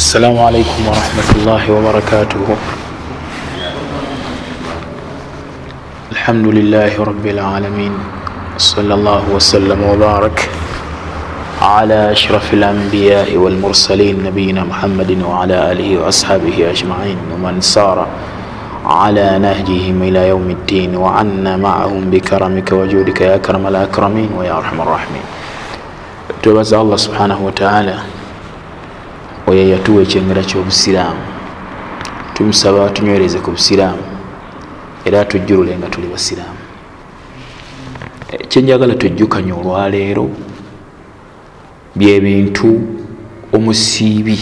السلام عليكم ورحمة الله وبركاته الحمد لله رب العالمين صلى الله وسلم وبارك على أشرف الأنبياء والمرسلين نبينا محمد وعلى آله وأصحابه أجمعين ومن سار على نهجهم إلى يوم الدين وعنا معهم بكرمك وجودك يا أكرم الأكرمين ويا أرحم الراحمين تبز الله سبحانه وتعالى oyo yatuwa ekyengera kyobusiraamu. Tumusaba tunywereze ku busiraamu era tujjulule nga tuli basiraamu. Kyenjagala tujjukanye olwaleero byebintu omusiibi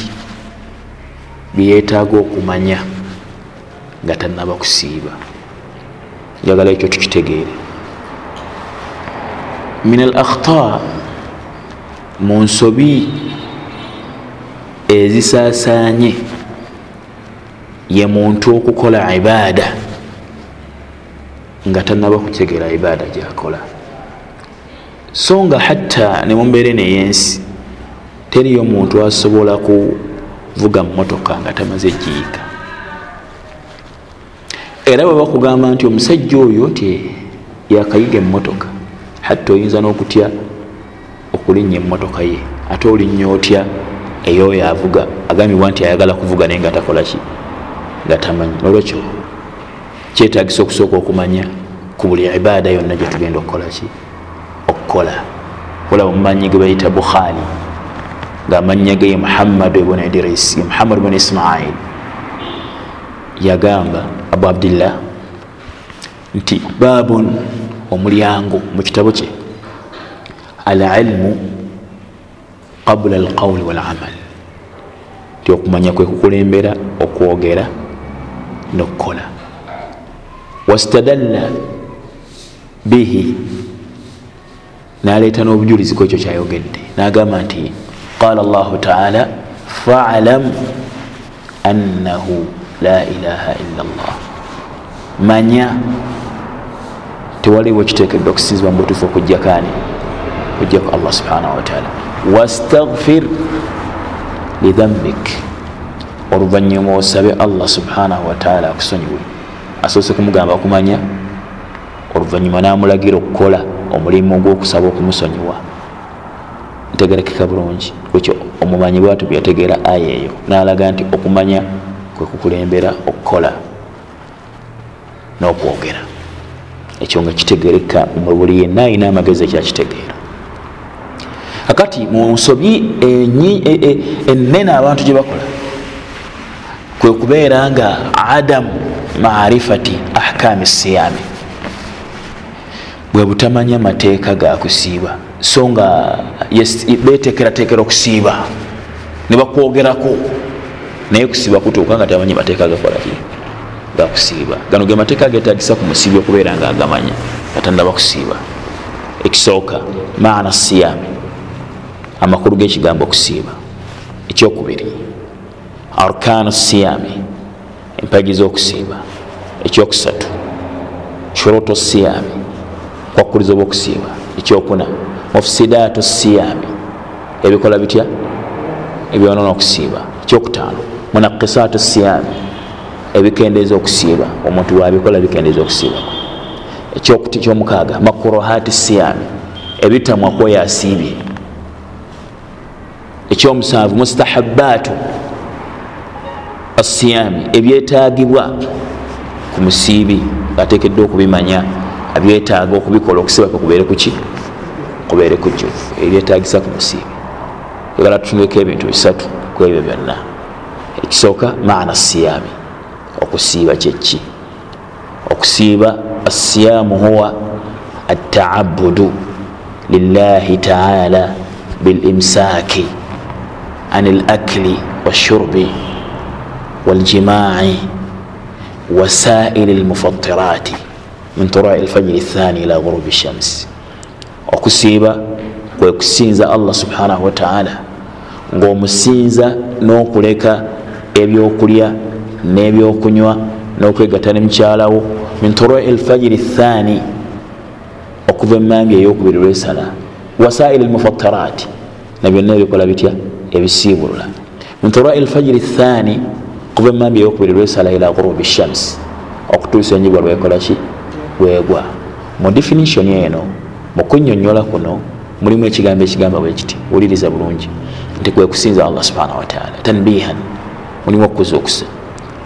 byeyetaaga okumanya nga tanaba kusiiba. Njagala ekyo tukitegeere. Min al akhta mu nsobi ezisaasaanye ye muntu okukola ibaada nga tanaba kutegeera ibaada gyakola. So nga hatta ne mumbeere neyensi teriyo muntu asobola kuvuga mumotoka nga tamaze giyiga era bwe bakugamba nti omusajja oyo ti yakayiga emotoka hatta oyinza n'okutya okulinnya emotoka ye ate olinnya otya eyoyo avuga agambibwa nti ayagala kuvuga naye nga takolaki nga tamanyi. Nolwekyo kyetagisa okusooka okumanya ku buli ibaada yonna gyetugenda okukolaki okukola olaba mumanyi ge bayita bukhari ngaamanya ge ye muhammad ibn idris ye muhammad ibn ismail yagamba abu abdillah nti babun omulyango mu kitabo kye alilmu qabula alqawuli walamal. Ti okumanya kwe kukulembera okwogera nokukola. Wastadalla bihi naleeta n'obujulizi ku ekyo kyayogedde. Nagamba nti qala llahu taala falam annahu la ilaha illa llah manya tewaliwo kitekedde okusinzibwa mu butuufu okujjakaani kujjaku allah subhanahu wataala wastagfir lidhambik oluvanyuma osabe allah subhanahu wataala akusonyiwe asoose kumugamba okumanya oluvanyuma namulagira okukola omulimu gwokusaba okumusonyiwa ntegerekeka bulungi ekyo omumanyi bwatu byategeera aya eyo nalaga nti okumanya kwekukulembera okukola n'okwogera ekyo nga kitegereka mubuli yenna ayina amagezi ekyakitegeera kakati mu nsobi enene abantu gye bakola. Kwe kubeera nga adamu marifati ahkami siyami bwe butamanya mateeka gakusiiba so nga betekeratekera okusiiba. Ne bakwogerako. Naye kusiiba kutuuka nga tamanyi mateeka gakolaki gakusiiba gano ge mateeka getagisa ku musiibi okubeera nga agamanya. Atandaba kusiiba. Ekisooka maana siyami amakulu g'ekigambo okusiiba. Ekyokubiri arkanu siyami empagi z'okusiiba. Ekyokusatu shuruto siyami kwakkuliza obwokusiiba ekyokuna mufusidaatu siyami ebikola bitya? Ebyonona okusiiba. Ekyokutaano munakisaatu siyami ebikendeeza okusiiba. Omuntu wabikola bikendeeza okusiibako. Ekyomukaaga makurohati siyami ebitamwa kwoyo asiibye ekyomusanvu mustahabaatu asiyami ebyetagibwa ku musiibi atekeddwa okubimanya abyetaaga okubikola okusiba kubeere kuki kubeere kujjuvu ebyetagisa ku musiibi. Egala tutundeko ebintu bisatu ku ebyo byonna. Ekisooka maana siyami okusiiba kyeki okusiiba asiyaamu huwa ataabudu lillahi taala bilimsaaki عن الأكل والشرب والجماع وسائر المفطرات من طلوع الفجر الثاني إلى غروب الشمس okusiiba kwe kusinza allah subhanahu wataala ng'omusinza n'okuleka ebyokulya n'ebyokunywa n'okwegatta ne mukyalawo min turui elfajiri thaani okuva emambi ey'okubiri lwesala wasairi lmufataraati na byonna ebikola bitya? Ebisiibulula. Min turai lfajiri thani kuva emambi eyokubiri lwesala ila gurubi shams okutuusa enjibwa lwekolaki lwegwa. Mu definition eno mu kunyonyola kuno mulimu ekigambo ekigamba bwe kiti wuliriza bulungi nti kwe kusinza allah subhanahu wataala tanbihan mulimu okuzuukusa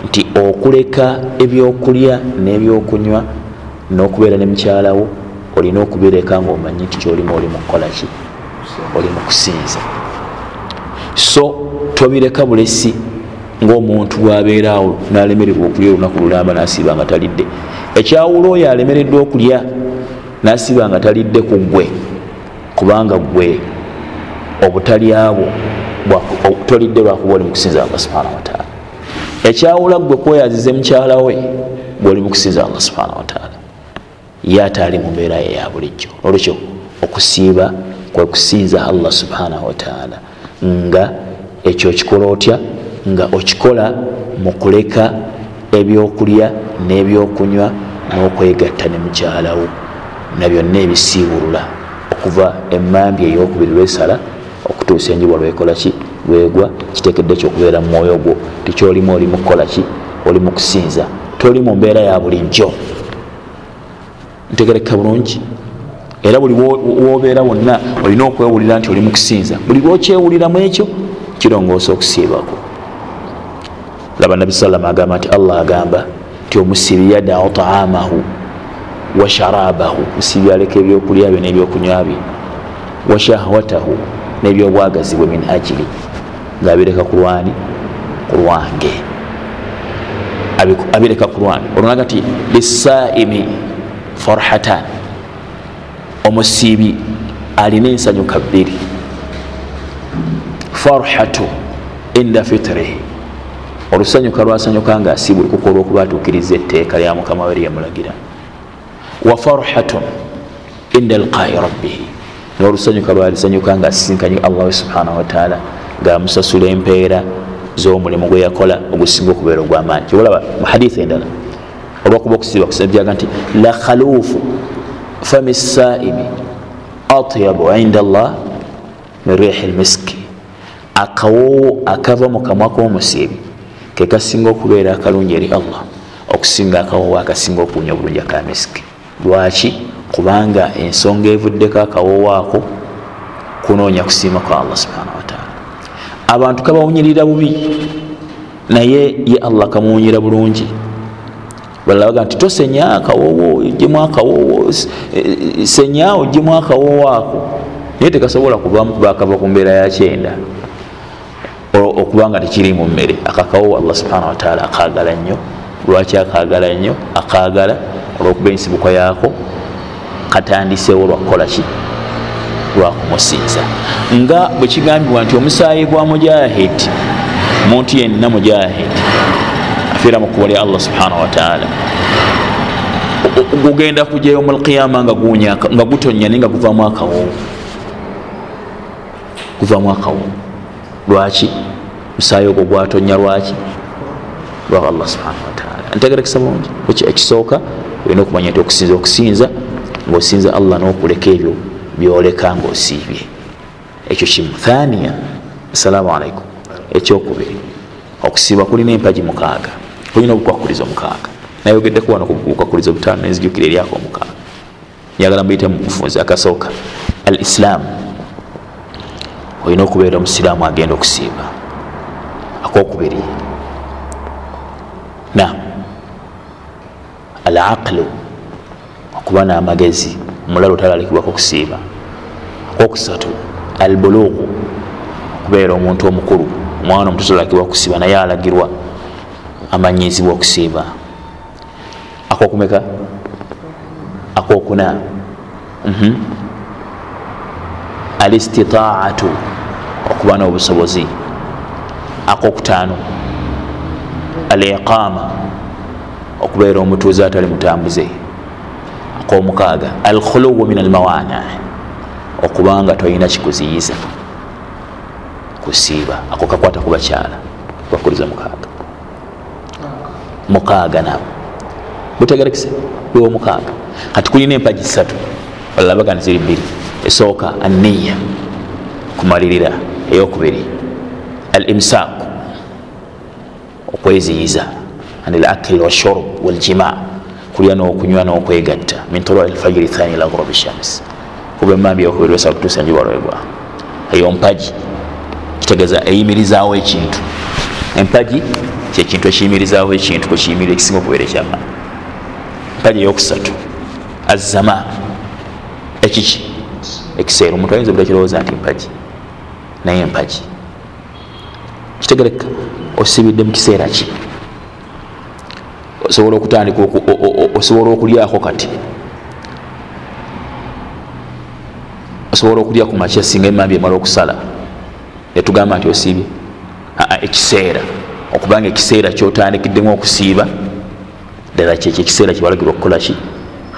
nti okuleka ebyokulya n'ebyokunywa n'okubeera ne mukyalawo olina okubireka ngaomanyi nti kyolimu oli mukukolaki oli mukusinza so tobireka bulesi ngaomuntu bwabeeraawo nalemererwa okulya olunaku lulamba nasiiba nga talidde. Ekyawula oyo alemereddwa okulya nasiiba nga talidde ku gwe kubanga gwe obutalyabwo tolidde lwakuba oli mukusinza allah subhanahu wataala ekyawula gwe kweyazize mukyala we gweoli mukusinza allah subhanahu wataala ye ate ali mu mbeera ye ya bulijjo. Olwekyo okusiiba kwe kusinza allah subhanahu wataala nga ekyo okikola otya? Nga okikola mu kuleka ebyokulya n'ebyokunywa n'okwegatta ne mukyalawo na byonna ebisiibulula okuva emambi eyokubiri lwesala okutuusa enjibwa lwekolaki lwegwa kitekedde kyokubeera mu mwoyo gwo. Tikyolimu oli mukukolaki oli mukusinza toli mu mbeera ya bulijjo. Ntegereka bulungi era buli wobeera wonna olina okwewulira nti oli mukusinza buli lwokyewuliramu ekyo kirongoosa okusiibako. Laba nabi salama agamba nti allah agamba nti omusibi yadau taamahu wa sharabahu musibi aleka ebyokulya bye n'ebyokunywa bye wa shahwatahu n'ebyobwagazi bwe min ajili ngaabireka ku lwani ku lwange. Abireka ku lwange olunaga nti lisaimi farhatan omusiibi alina ensanyuka bbiri farhatu inda fitrihi. Olusanyuka lwasanyuka nga asiibwa ekuka olwokuba atuukiriza etteeka lya mukama we lyemulagira wa farhatun inda lqai rabbihi. N'olusanyuka lwalisanyuka nga asisinkanye allah subhanahu wataala ngaamusasula empeera z'omulimu gwe yakola ogusinga okubeera ogwamaanyi. Kiolaba mu haditha endala olwakuba okusiiba kusabyaga nti la khaluufu fami saimi atyabu inda llah min rihi lmiski akawoowo akava mu kamwa k'omusiibi ke kasinga okubeera akalungi eri allah okusinga akawoowo akasinga okuwunya obulungi aka miski lwaki kubanga ensonga evuddeko akawoowo ako kunoonya kusiima kwa allah subhanahu wataala abantu kabawunyirira bubi naye ye allah kamuwunyira bulungi balala baga nti tosenya akawoowo ojjemu akawoowo senya ojjemu akawoowo ako. Naye tekasobola kuvamu kuba akava ku mbeera ya kyenda. Okubanga tekiri mu mmere. Akakawoowo allah subhanahu wataala akaagala nnyo. Lwaki akaagala nnyo? Akaagala olwokuba ensibuko yaako. Katandisewo lwakukola ki? Lwakumusinza nga bwe kigambibwa nti omusaayi gwa mujahid muntu yenna mujahid afiira mu kkubo lya allah subhanahu wataala gugenda kujayo mulqiyama nga nga gutonya naye nga guvamu akawoowo guvamu akawoowo lwaki? Musaayi ogwo gwatonya lwaki? Lwa allah subhanahu wataala ntegerekesa bulungi. Ekisooka olina okumanya nti okusinza okusinza ngaosinza allah nokuleka ebyo byoleka ngaosiibye ekyo kimu thania assalamu alaikum ekyokubiri okusiiba kulina empagi mukaaga kulina obukwakulizo mukaaga nayogeddeku wano kubukwakulizo butaano nenzijukira eryako omukaaga. Njagala mbuyite mubufunzi akasooka. Al islaamu olina okubeera omusiraamu agenda okusiiba. Akokubiri nam al aqlu okuba n'amagezi omulala otalalikibwako okusiiba. Okokusatu al buluugu okubeera omuntu omukulu omwana omuto tolalakibwa kusiiba naye alagirwa amanyizibwa okusiiba. Akokumeka akokuna al istitaatu okuba n'obusobozi. Akokutaano al iqaama okubeera omutuuze atali mutambuze. Akomukaaga al khuluwu min almawana okubanga tolina kikuziyiza. Kusiiba. Ako kakwata ku bakyala. Bakuliza mukaaga mukaaga nabo butegerekese biwo mukaaga kati kulina empagi satu olabagani ziri bbiri. Esooka aniya kumalirira eyokubiri. Al imsaaku okweziyiza an lakil washurb waljima kulya nokunywa nokwegatta. Min tulua lfajiri thani ila ghrubi shams. Kuba emambi yokubirwesa kutuusa enjuba lwegwa eyo mpaji kitegeeza eyimirizaawo ekintu. Empaji kyekintu ekiyimirizaawo ekintu kwekiyimirira ekisinga okubeera ekyamaani mpaji eyokusatu azama ekiki? Ekiseera omuntu ayinza obula kirowooza nti mpaji naye empaji kitegereka osibidde mu kiseera ki? Osobola okutandika osobola okulyako kati? Osobola okulya ku makya singa emambi emala okusala netugamba nti osiibye aa ekiseera okubanga ekiseera kyotandikiddemu okusiiba ddala kyekyo ekiseera kyebalagirwa okukolaki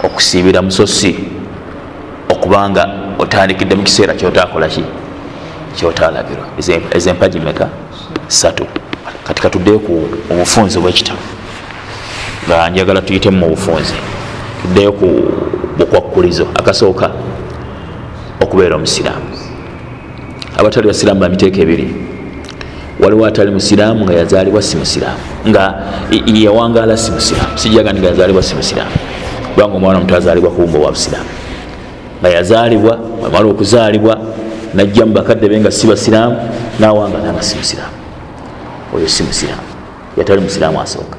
okusiibira musosi okubanga otandikidde mu kiseera kyotakolaki kyotalagirwa ezempagi meka satu kati katuddeyo ku obufunzi bwekitabo nga njagala tuyitemu mu bufunzi tuddeyo ku bukwakkulizo akasooka okubeera omusiraamu. Abatali basiraamu bamiteeka ebiri waliwo atali musiraamu nga yazaalibwa si musiraamu nga yawangaala si musiraamu sijagani nga yazaalibwa si musiraamu kubanga omwana omuntu azaalibwa kubumba obwa busiraamu. Nga yazaalibwa amala okuzaalibwa najja mu bakadde be nga si basiraamu nawangala nga si musiraamu oyo si musiraamu yatali musiraamu asooka.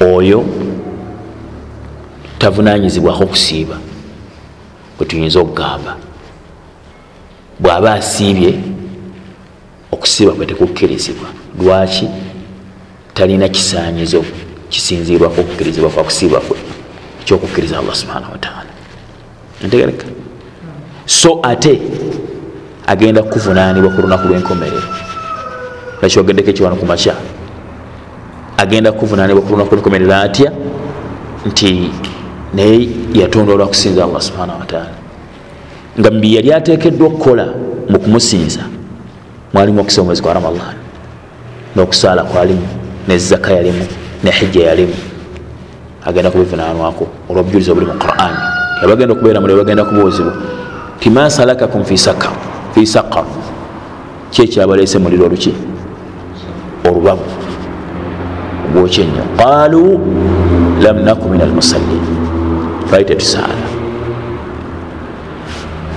Oyo tavunanyizibwako kusiiba. Kwetuyinza okugamba. Bw'aba asiibye okusiiba kwe tekukkirizibwa. Lwaki talina kisanyizo kisinzirwako okukkirizibwa kwa kusiiba kwe? Ekyokukkiriza allah subhanahu wataala ntegereka. So ate agenda kukuvunanibwa ku lunaku lwenkomerero nakyogeddeko ekiwano ku makya? Agenda kukuvunanibwa ku lunaku lwenkomerero atya? Nti naye yatonda olwakusinza allah subhanahu wataala nga mbi yali atekeddwa okukola mu kumusinza mwalimu okusoma omwezi gwa ramadan n'okusaala kwalimu nezaka yalimu ne hijja yalimu agenda kubivunanwako olwobujulizi obuli mu quran. Abagenda okubeera muli bagenda kubuuzibwa ti ma salakakum fi sakar ki ekyabaleese muliro oluki olubabu ogwokya ennyo qaalu lam naku min almusallin twali tetusaala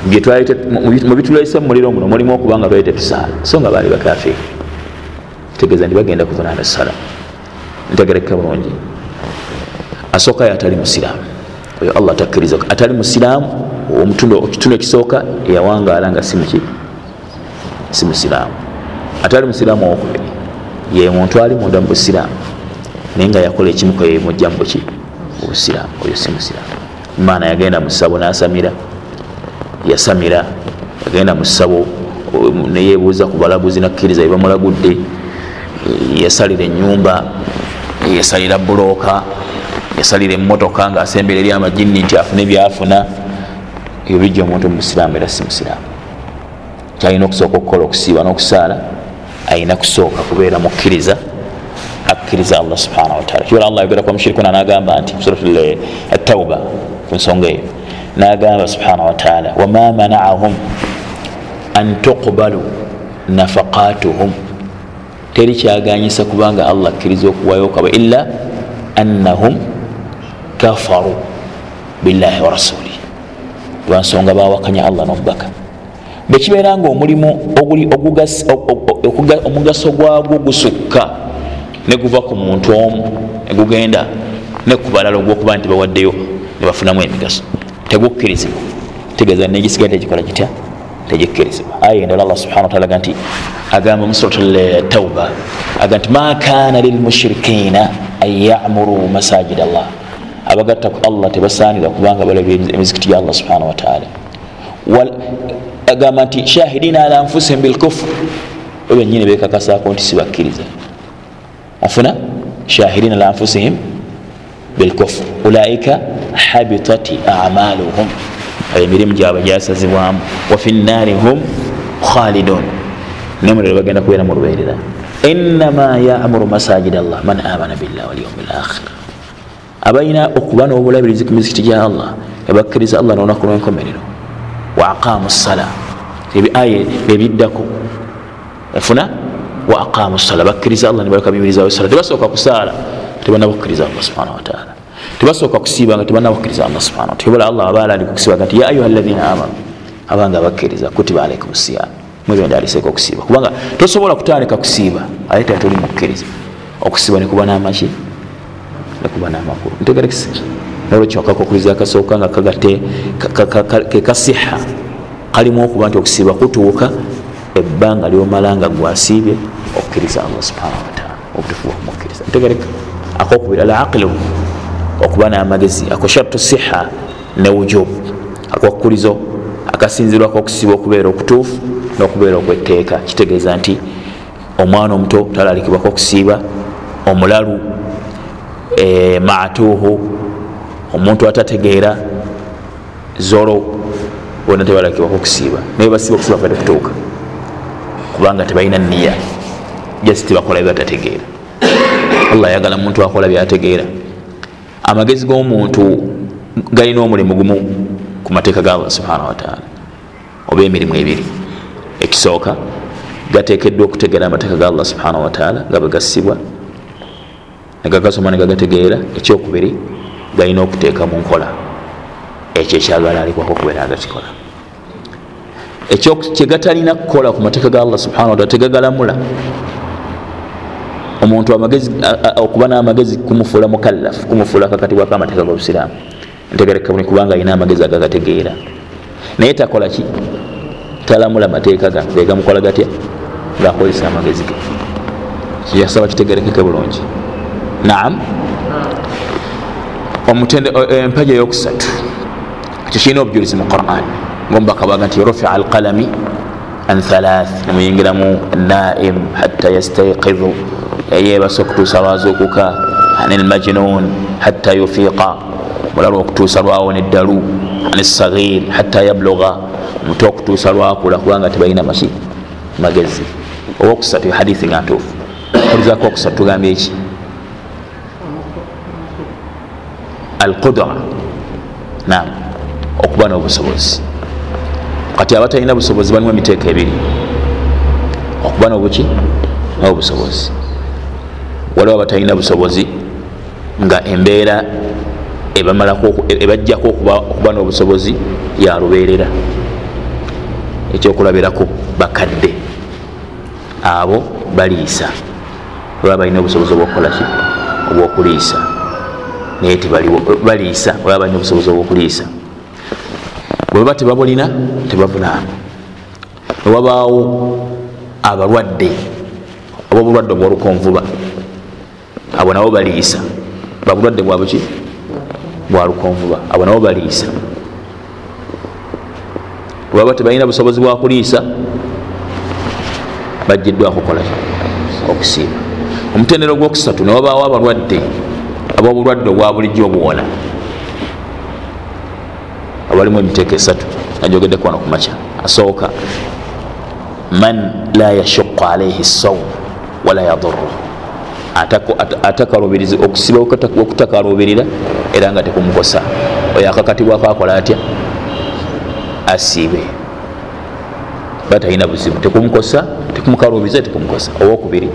mu bitulaise mumuliro muno mulimu okubanga twali tetusaala so nga baali bakafiiri kitegeeza ndi bagenda kuvunana sala ntegereka bulungi. Asooka yo atali musiraamu. Oyo allah takkiriza atali musiraamu ekitundu ekisooka eyawangaala nga simuki si musiraamu. Atali musiraamu owokubiri ye muntu ali munda mu busiraamu naye nga yakola ekimuko yemujja mu buki obusiraamu. Oyo si musiraamu. Maana yagenda mu ssabo nasamira yasamira yagenda mu ssabo neyebuuza ku balaguzi nakkiriza bebamulagudde yasalira enyumba yasalira bulooka yasalira emotoka ngaasembera eri amajini nti afune byafuna. Ebyo bijja omuntu mubusiraamu era si musiraamu. Kyalina okusooka okukola okusiiba n'okusaala ayina kusooka kubeera mukkiriza akkiriza allah subhanahu wataala kibala allah yogera kwa mushirikuna nagamba nti surat atauba ku nsonga eyo nagamba subhanahu wataala wama manaahum an tuqbalu nafaqatuhum. Teri kyaganyisa kubanga allah akkiriza okuwayo okaba illa annahum kafaru billahi wa rasuli lwansonga bawakanya allah nomubaka bwekibeera nga omulimu omugaso gwagwo gusukka neguva ku muntu omu negugenda nekubalala ogwokuba nti bawaddeyo nebafunamu emigaso tegukkirizibwa tegeeza negisigaye tegikola gitya tegikkirizibwa aya endala allah subhana wataala aga nti agamba mu surat tauba aga nti ma kana lilmushirikina an yamuru masajid allah. Abagatta ku allah tebasaanira kubanga balabira emizikiti ya allah subhanahu wataala agamba nti shahidina ala anfusihim bilkufur bo benyini bekakasako nti sibakkiriza. Afuna? Shahidina ala anfusihim bilkufur ulaika habitat amaluhum emirimu gyabwe gyasazibwamu wafi nnaari hum khalidun nomuliro bagenda kubeera mu lubeerera innama yamuru masajid allah man amana billah walyaumi lakhir abalina okuba n'obulabirizi ku mizikiti gya allah ebakkiriza allah n'olunaku lwenkomerero wa aqamu sala aya bebiddako efuna wa aqamu sala bakkiriza allah nibalekabimirizawo sala tebasooka kusaala tebanabukkiriza allah subhanahu wataala tebasooka kusiiba nga tebanabukkiriza allah subhanahu tebola allah abaala ali kukusiibaga nti ya ayuha alladhina amanu abanga abakkiriza kutiba alaikum siyam mwezi wende aliseka okusiiba. Kubanga tosobola kutandika kusiiba aye tera toli mukkiriza okusiiba nekuba namaki nekuba namakulu. Ntegerekisi nolwekyo akakokuliza akasooka nga kagate kekasiha kalimu okuba nti okusiiba kutuuka ebbanga lyomala nga gwasiibye okukkiriza allah subhanahu wataala obutufu bwokumukkiriza ntegereka akokubiri al aqilu okuba n'amagezi ako shartu siha. Ne wujub. Akokukulizo akasinzirwako okusiba okubeera okutuufu n'okubeera okwetteeka kitegeeza nti omwana omuto talalikibwako okusiiba omulalu e, matuuhu omuntu atategeera zoro bona tebalakibwako okusiiba naye basiba okusiba fade kutuuka kubanga tebalina niya jasi tibakola byebatategeera allah ayagala muntu akola byategeera. Amagezi g'omuntu galina omulimu gumu ku mateeka ga allah subhanahu wataala oba emirimu ebiri. Ekisooka gateekeddwa okutegeera amateeka ga allah subhanahu wataala nga bwegasibwa negagasoma negagategeera ekyokubiri galina okuteeka mu nkola. Ekyo ekyagala alikwako okubeera agakikola. Kyegatalina kukola ku mateeka ga allah subhanahu wataala tegagalamula omuntu okuba n'amagezi kumufuula mukallafu kumufuula kakatibwako amateeka gobusiraamu ntegereka buni kubanga alina amagezi agagategeera. Naye takola ki? Talamula mateeka ga gegamukola gatya? Ngaakozesa amagezi ge. Kiyasaba kitegerekeke bulungi? Naam. Empaja eyokusatu. Ekyo kirina obujulizi mu quran? Ngaomubaka baga nti rufia alqalami an thalath nemuyingiramu naim hatta yastaiqidu yeyebasa okutuusa lwazuukuka an lmajnun hatta yufiqa mulala okutuusa lwawona eddalu an sagir hatta yabluga. Omuto okutuusa lwakula kubanga tebalina maki magezi. Owokusatu hadithi nga ntuufu. Kulizako okusatu tugambye eki? Alqudra. Nam okuba n'obusobozi. Kati abatalina busobozi balimu emiteeko ebiri. Okuba nobuki? N'obusobozi waliwo abatalina busobozi nga embeera ebajjako okuba n'obusobozi yalubeerera ekyokulabirako bakadde. Abo baliisa. Olaba balina obusobozi obwokukolaki obwokuliisa. Naye baliisa olaba balina obusobozi obwokuliisa. Bwebaba tebabulina tebavunaamu ewabaawo abalwadde oba obulwadde obwolukonvuba abo nabo baliisa. Babulwadde bwabuki bwalukonvuba abo nabo baliisa. Bwebaba tebalina busobozi bwakuliisa bajjiddwako kukola okusiiba omutendero gwokusatu newabaawo abalwadde abobulwadde obwa bulijjo obuwona abalimu emiteeko esatu. Najogeddeku wano kumaca asooka. Man la yashuqu alaihi sawm wala yaduru atakalubiriza okusiba okutakalubirira era nga tekumukosa. Oyo akakatibwako akola atya? Asiibe batalina buzibu. Tekumukosa tekumukalubiriza tekumukosa. Owokubiri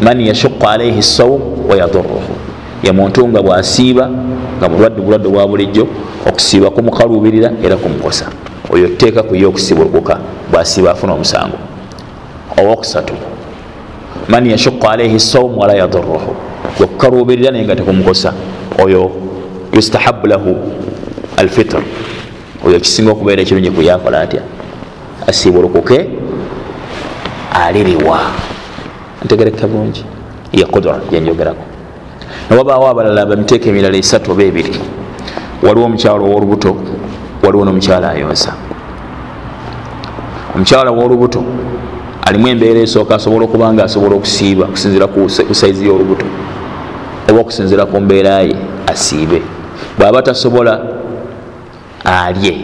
man yashuqu alaihi sawm wayaduruhu ye muntu nga bwasiiba nga mulwadde bulwadde bwa bulijjo okusiiba kumukalubirira era kumukosa. Oyo teeka kuye okusibulukuka bwasiiba afuna omusango. Owokusatu man yashuqu alaihi sawm wala yaduruhu okukalubirira naye nga tekumukosa oyo yustahabu lahu alfitr. Oyo kisinga okubeera ekirungi kuyakola atya? Asibulukuke aliriwa. Ntegereka bulungi. Ye kudra yenjogerako newabaawo abalala bamiteeka emirala esatu oba ebiri. Waliwo omukyalo owolubuto waliwo nomukyala ayonsa. Omukyala wolubuto alimu embeera esooka asobola okuba nga asobola okusiiba okusinzira ku saizi yolubuto. Oba okusinzira ku mbeera ye asiibe. Bwaba tasobola alye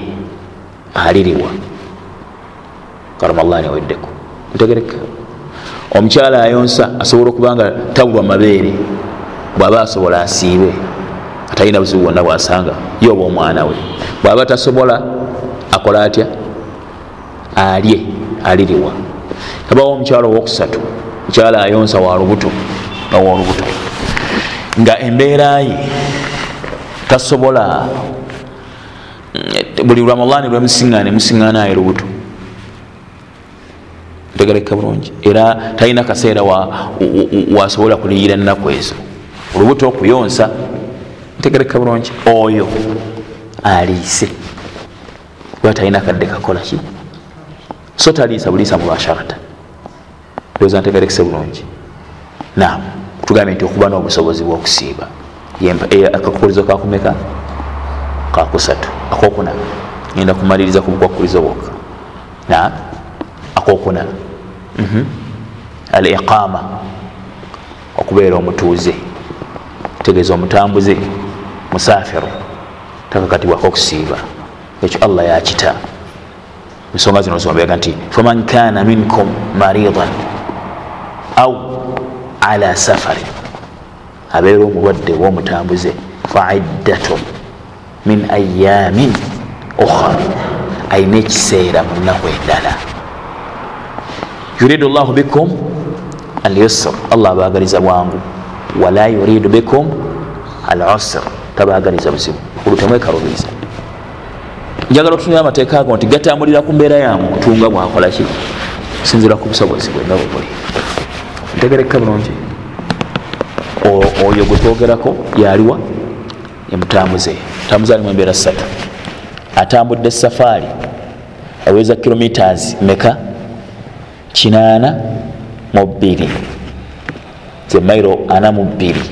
aliriwa. Karamallah niweddeko ntegereka. Omukyala ayonsa asobola okuba nga tabulwa mabeere. Bwaba asobola asiibe. Atalina buzibu bwonna bwasanga ye oba omwana we. Bwaba tasobola akola atya? Alye aliriwa yabawo omukyalo owokusatu mukyala ayonsa walubuto nawolubuto nga embeera ye tasobola buli ramadani lwemusiŋane musiŋana aye lubuto. Tegereka bulungi. Era talina kaseera wasobola kuliyira ennaku ezo. Olubuto okuyonsa ntegereka bulungi. Oyo aliise. Kuba talina kadde kakolaki so taliisa buliisa mubasharata oza ntegerekese bulungi. Nam tugambye nti okuba n'obusobozi bwokusiiba. Akakukulizo kakumeka kakusatu akokuna genda kumaliriza ku bukwakulizo bwokka. Na akokuna mhm. al iqama okubeera omutuuze. Tegeeza omutambuze. Musafiru takakatibwako okusiiba ekyo allah yakita ensonga zino zombeaga nti faman kana minkum maridan au ala safari abeera omulwadde womutambuze faiddatun min ayamin ukhar ayina ekiseera mu nnaku endala. Yuridu llahu bikum alyusr allah abagaliza bwangu. Wala yuridu bikum al usr. Tabagaliza buzibu. Olutemwekalubiriza njagala otunira amateeka ago nti gatambulira ku mbeera ya muntu nga bwakolaki kusinzira ku busobozi bwe nga bwebuli ntegereka bulungi. Oyo gwetwogerako yaliwa emutambuze mutambuze alimu embeera ssatu. Atambudde safaari eweza kilometers meka kinaana mu bbiri. Ze mairo ana mu bbiri.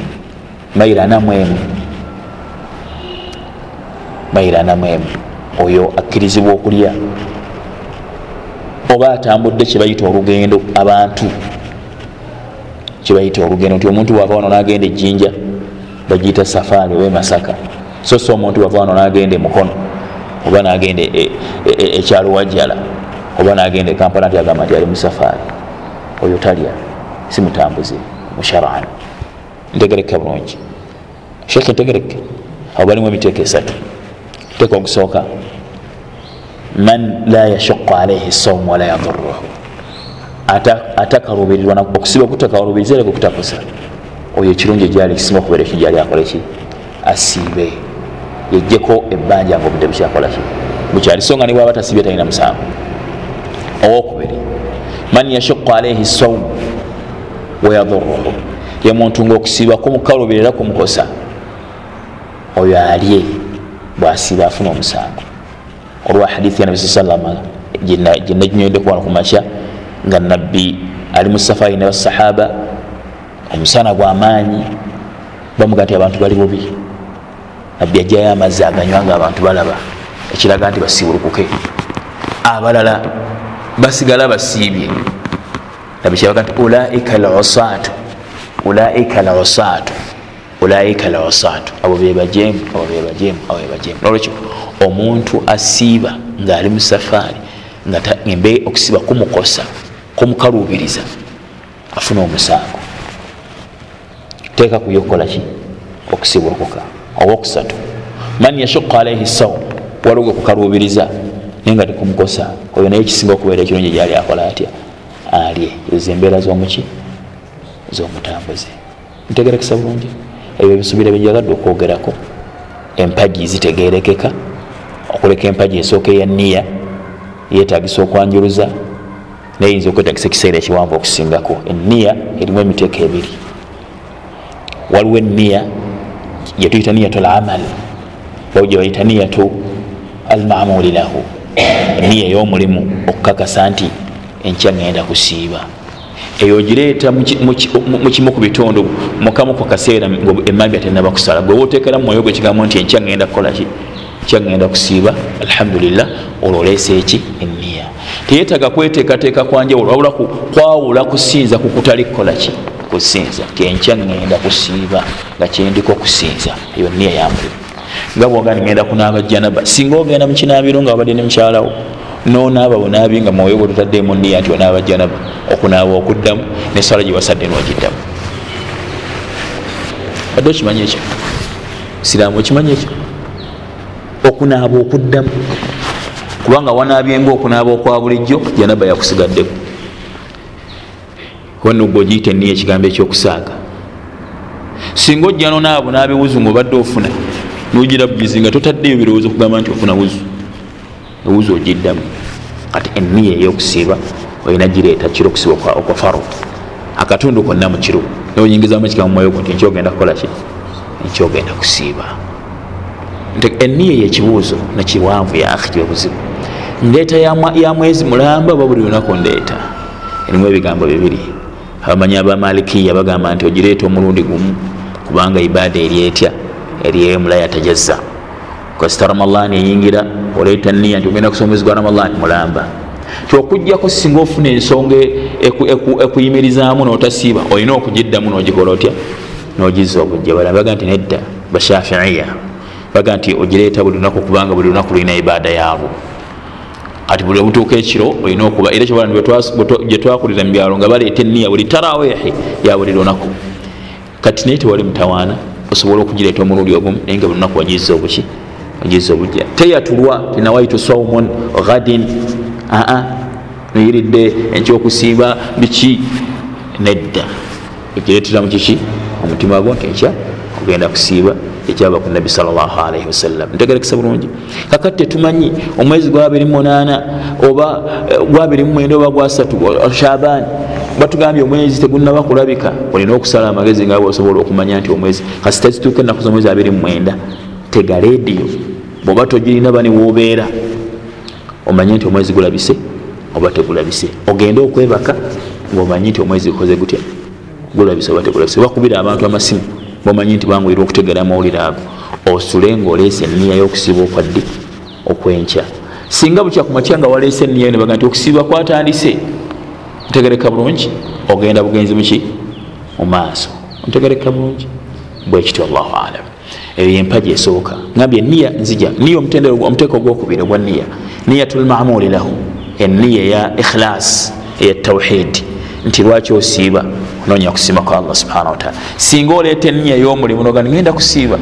Mairo ana mu emu. Mairo ana mu emu oyo akkirizibwa okulya. Oba atambudde kyebayita olugendo abantu kyebayita olugendo. Nti omuntu wava wano nagenda ejjinja bagiyita safaari oba emasaka so so omuntu wava wano nagenda emukono oba nagenda ekyalo wajjala oba nagenda ekampala nti agamba nti ali musafaari oyo talya si mutambuze musharaan ntegereke bulungi. Sheekh ntegereke. Abo balimu emiteeka esatu teeka ogusooka man la yashuqu alaihi sawmu wala yaduruhu atakalubirirwa okusiba kutakalubiriza era kukutakusa. Oyo ekirungi egyali kisinga okubeera ekyo gyali akoleki asiibe yejjeko ebbanja nga obudde bukyakolaki bukyali so nga niwaba tasibye talina musango owokubiri man yashuqu alaihi sawmu wayaduruhu ye muntu nga okusiiba kumukalubirira kumukosa oyo alye bwasiiba afuna omusango. Olwa hadithi ya nabi saa salama gyenaginyweddeko wano kumakya nga nabbi ali mu safari ne basahaba omusana gwamaanyi bamuga nti abantu bali bubi. Nabbi ajjayo amazzi aganywa nga abantu balaba ekiraga nti basiibulukuke. Abalala basigala basiibye. Nabbi kyabaga nti ulaika losatu ulaika losatu ulaika losatu abo bebajemu abo bebajemu abo bebajemu nolwekyo omuntu asiiba ngaali mu safaari nga embe okusiba kumukosa kumukalubiriza afuna omusango. Teeka kuyo okukolaki okusibulukuka owokusatu man yashuqa alaihi sawm waliwo kukalubiriza naye nga tekumukosa oyo naye ekisinga okubeera ekirungi gyali akola atya? Alye. Ezo embeera zomuki zomutambuze ntegerekesa bulungi ebyo ebisubira byenjagadde okwogerako. Empagi zitegerekeka okuleka empagi esooka eya niya yetagisa okwanjuluza naye yinza okwetagisa ekiseera ekiwanvu okusingako. Eniya erimu emiteeko ebiri. Waliwo eniya yetuyita niyatu lamal bawo gyebayita niyatu almamuli lahu. Eniya ey'omulimu okukakasa nti enkya ngenda kusiiba eyo ogireeta mukimu ku bitundu mukamu ku kaseera emambya tenaba kusala. Gwe wotekera mumwoyo gwe kigambo nti enkya ngenda kukolaki enkya ngenda kusiiba? Alhamdulillah olwo oleesa eki? Eniya teyetaga kweteekateeka kwanjawulo wabula kwawula kusinza kukutali kukolaki kusinza. Kenkya ngenda kusiiba nga kyendiko kusinza. Eyo niya yamulimu nga bwoga nigenda kunaaba janaba singa ogenda mukinaabiro nga wabadde ne mukyalawo nonaaba bunaabi nga mwoyo gwe tutaddemu niya nti onaaba janaba okunaaba okuddamu nesala gyewasadde nogiddamu. Badde okimanyi ekyo? Siraamu okimanyi ekyo? Okunaaba okuddamu. Kubanga wanaabyenga okunaaba okwa bulijjo janaba yakusigaddeko. Wenugga ogiyita eniya ekigambo ekyokusaaga. Singa ojja nonaabo nabiwuzu ngaobadde ofuna nogira bugizi nga totaddeyo birowoozo okugamba nti ofuna wuzu ewuzu ogiddamu kati eniya eyokusiiba olina gireeta kiro okusiba okwa faro. Akatundu konna mukiro noyingizamu ekika mumwoyo gwo nti nkyogenda kukolaki nkyogenda kusiiba. Eniya yekibuuzo nekiwanvu yaakhi obuzibu ndeeta ya mwezi mulamba oba buli lunaku ndeeta. Erimu ebigambo bibiri. Abamanyi abamalikiya bagamba nti ogireeta omulundi gumu kubanga ibaada eri etya? Eri mulaya tajazza kasita ramadan eyingira oleeta niya nti ogenda kusoma omwezi gwa ramadan mulamba. Kyokujjako singa ofuna ensonga ekuyimirizaamu notasiiba olina okugiddamu nogikola otya? Nogizza obujja bala baga nti nedda bashafiiya baga nti ogireeta buli lunaku kubanga buli lunaku lulina ibaada yaabo kati buli obutuuka ekiro olina okuba era kyobola gyetwakulira mubyalo nga baleeta eniya buli taraweehi ya buli lunaku. Kati naye tewali mutawaana osobola okugireeta omulundi ogumu naye nga buli lunaku wagizza obuki obujja teyatulwa tinawaitu saumun ghadin aa noyiridde enkyokusiiba biki? Nedda. Ekireetera mu kiki? Omutima gwo nti ekya kugenda kusiiba ekyava ku nabbi salllahalaihi wasallam. Ntegerekesa bulungi. Kakati tetumanyi omwezi gwa 28 oba gwa 29 oba gwasatu shabaani batugambye omwezi tegunaba kulabika olina okusala amagezi nga osobola okumanya nti omwezi kasita zituuka enaku zomwezi 29 tega rediyo bwoba togirina bani wobeera omanye nti omwezi gulabise oba tegulabise. Ogende okwebaka ngaomanyi nti omwezi gukoze gutya? Gulabise oba tegulabise. Bakubira abantu amasimu bomanyi nti bangwira okutegera amawulire ago. Osule ngaoleese eniya yokusiiba okwaddi okwenkya singa bukya kumakya nga waleese eniya nebaga nti okusiiba kwatandise. Ntegereka bulungi ogenda bugenzi muki mumaaso ntegereka bulungi. Bwekityo allahu alam eyo yempaji esooka. Ngambye eniya nzija. Niya omuteeko ogwokubiri ogwa niya niyatulmamuli lahu. Eniya eya ikhilas eya tawhidi nti lwaki osiiba? Ononya kusiima kwa allah subhana wataala singa oleeta eniya y'omulimu noga ngenda kusiiba.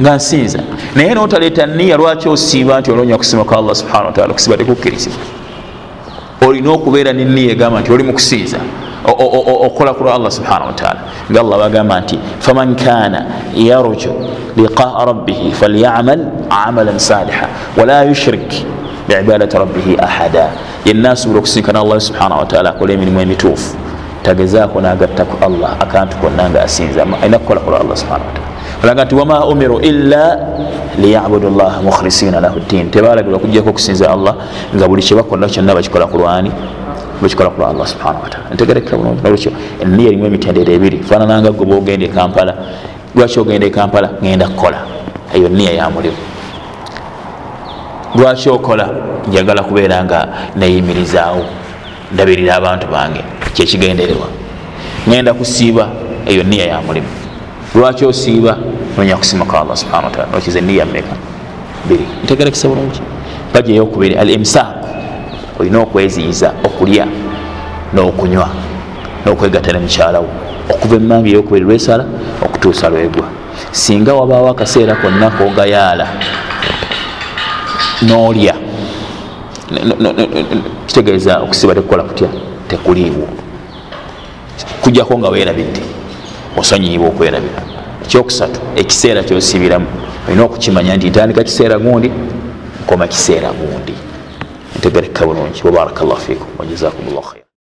Nga nsinza. Naye notaleeta niya lwaki osiiba? Nti ononya kusiima kwa allah subhana wataala okusiiba tekukkirizibwa olina okubeera neniya egamba nti oli mukusinza okola kulwa allah subhana wataala nga allah bagamba nti faman kana yarju liqaa rabbihi falyamal amalan saliha wala yushrik biibadati rabbihi ahada. Yenna asobola okusinkana allah subhana wataala akola emirimu emituufu tagezaako nagattaku allah akantu konna nga asinza alina kukola kulwa allah subhana wataala olaga nti wama umiru illa liyabudu llaha mukhlisina lahu ddin. Tebalagirwa okujjako okusinza allah nga buli kyebakola kyonna bakikola kulwani bakikola kulwa allah subhana wataala ntegereka bulungi nolwekyo eniya erimu emitendero ebiri. Fanananga gwe bwogenda ekampala lwaki ogenda ekampala ngenda kukola. Eyo niya yamulimu lwaki okola? Njagala kubeera nga neyimirizaawo ndabirira abantu bange kyekigendererwa ngenda kusiiba eyo niya yamulimu lwaki osiiba? Nonya kusima kwa allah subhana wataala nokiza eniya meka biri. Ntegerekesa bulungi. Paja eyokubiri al imsaaku olina okweziyiza okulya n'okunywa n'okwegatana mukyalawo okuva emambi eyokubiri lwesala okutuusa lwegwa. Singa wabaawo akaseera konna kogayaala n'olya kitegeeza okusiba tekukola kutya tekuliiwo. Kujjako nga weerabidde osonyiibwa okwerabira. Ekyokusatu ekiseera kyosibiramu. Olina okukimanya nti ntandika kiseera gundi nkoma kiseera gundi ntegereka bulungi wabaraka llahu fikum wajazakum llah khair